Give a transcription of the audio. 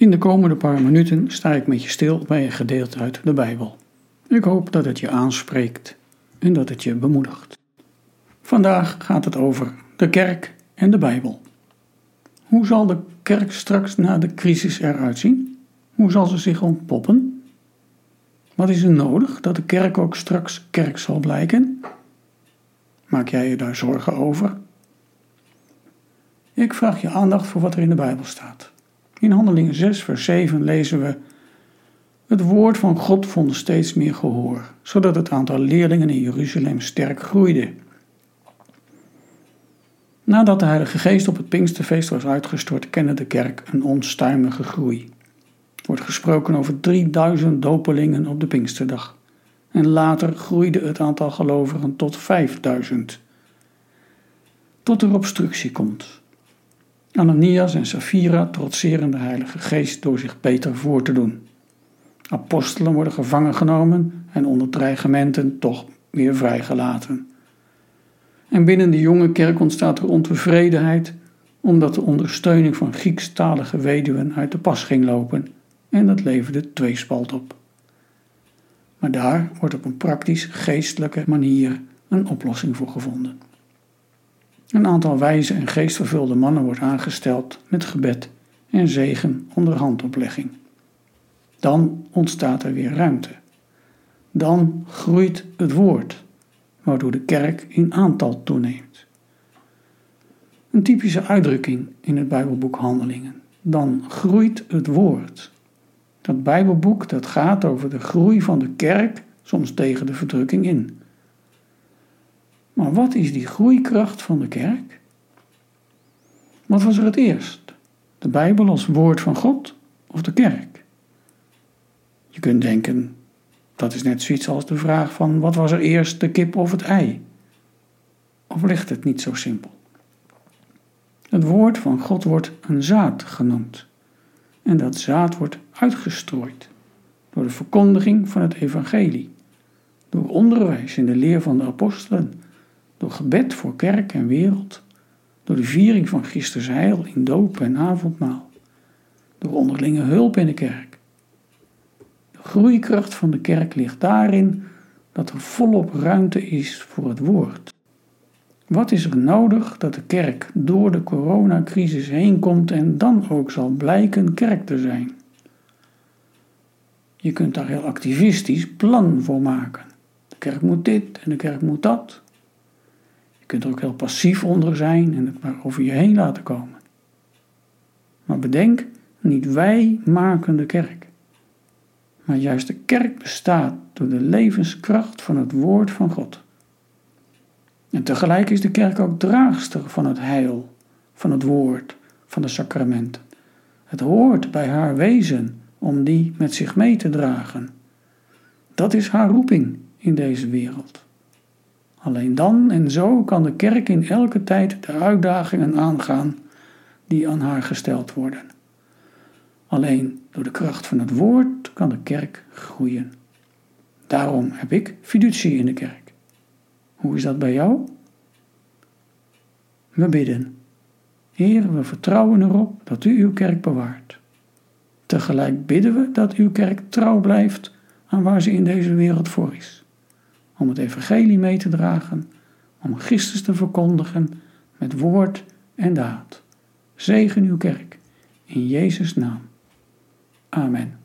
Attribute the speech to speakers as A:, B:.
A: In de komende paar minuten sta ik met je stil bij een gedeelte uit de Bijbel. Ik hoop dat het je aanspreekt en dat het je bemoedigt. Vandaag gaat het over de kerk en de Bijbel. Hoe zal de kerk straks na de crisis eruit zien? Hoe zal ze zich ontpoppen? Wat is er nodig dat de kerk ook straks kerk zal blijken? Maak jij je daar zorgen over? Ik vraag je aandacht voor wat er in de Bijbel staat. In Handelingen 6, vers 7 lezen we: Het woord van God vond steeds meer gehoor, zodat het aantal leerlingen in Jeruzalem sterk groeide. Nadat de Heilige Geest op het Pinksterfeest was uitgestort, kende de kerk een onstuimige groei. Er wordt gesproken over 3000 dopelingen op de Pinksterdag. En later groeide het aantal gelovigen tot 5000. Tot er obstructie komt. Ananias en Safira trotseren de Heilige Geest door zich beter voor te doen. Apostelen worden gevangen genomen en onder dreigementen toch weer vrijgelaten. En binnen de jonge kerk ontstaat er ontevredenheid omdat de ondersteuning van Griekstalige weduwen uit de pas ging lopen en dat leverde tweespalt op. Maar daar wordt op een praktisch geestelijke manier een oplossing voor gevonden. Een aantal wijze en geestvervulde mannen wordt aangesteld met gebed en zegen onder handoplegging. Dan ontstaat er weer ruimte. Dan groeit het woord, waardoor de kerk in aantal toeneemt. Een typische uitdrukking in het Bijbelboek Handelingen. Dan groeit het woord. Dat Bijbelboek dat gaat over de groei van de kerk, soms tegen de verdrukking in. Maar wat is die groeikracht van de kerk? Wat was er het eerst? De Bijbel als woord van God of de kerk? Je kunt denken, dat is net zoiets als de vraag van wat was er eerst, de kip of het ei? Of ligt het niet zo simpel? Het woord van God wordt een zaad genoemd. En dat zaad wordt uitgestrooid door de verkondiging van het evangelie, door onderwijs in de leer van de apostelen, door gebed voor kerk en wereld, door de viering van Christus heil in doop en avondmaal, door onderlinge hulp in de kerk. De groeikracht van de kerk ligt daarin dat er volop ruimte is voor het woord. Wat is er nodig dat de kerk door de coronacrisis heen komt en dan ook zal blijken kerk te zijn? Je kunt daar heel activistisch plan voor maken. De kerk moet dit en de kerk moet dat kunt er ook heel passief onder zijn en het maar over je heen laten komen. Maar bedenk, niet wij maken de kerk. Maar juist de kerk bestaat door de levenskracht van het woord van God. En tegelijk is de kerk ook draagster van het heil, van het woord, van de sacramenten. Het hoort bij haar wezen om die met zich mee te dragen. Dat is haar roeping in deze wereld. Alleen dan en zo kan de kerk in elke tijd de uitdagingen aangaan die aan haar gesteld worden. Alleen door de kracht van het woord kan de kerk groeien. Daarom heb ik fiducie in de kerk. Hoe is dat bij jou? We bidden. Heer, we vertrouwen erop dat u uw kerk bewaart. Tegelijk bidden we dat uw kerk trouw blijft aan waar ze in deze wereld voor is om het evangelie mee te dragen, om Christus te verkondigen met woord en daad. Zegen uw kerk, in Jezus' naam. Amen.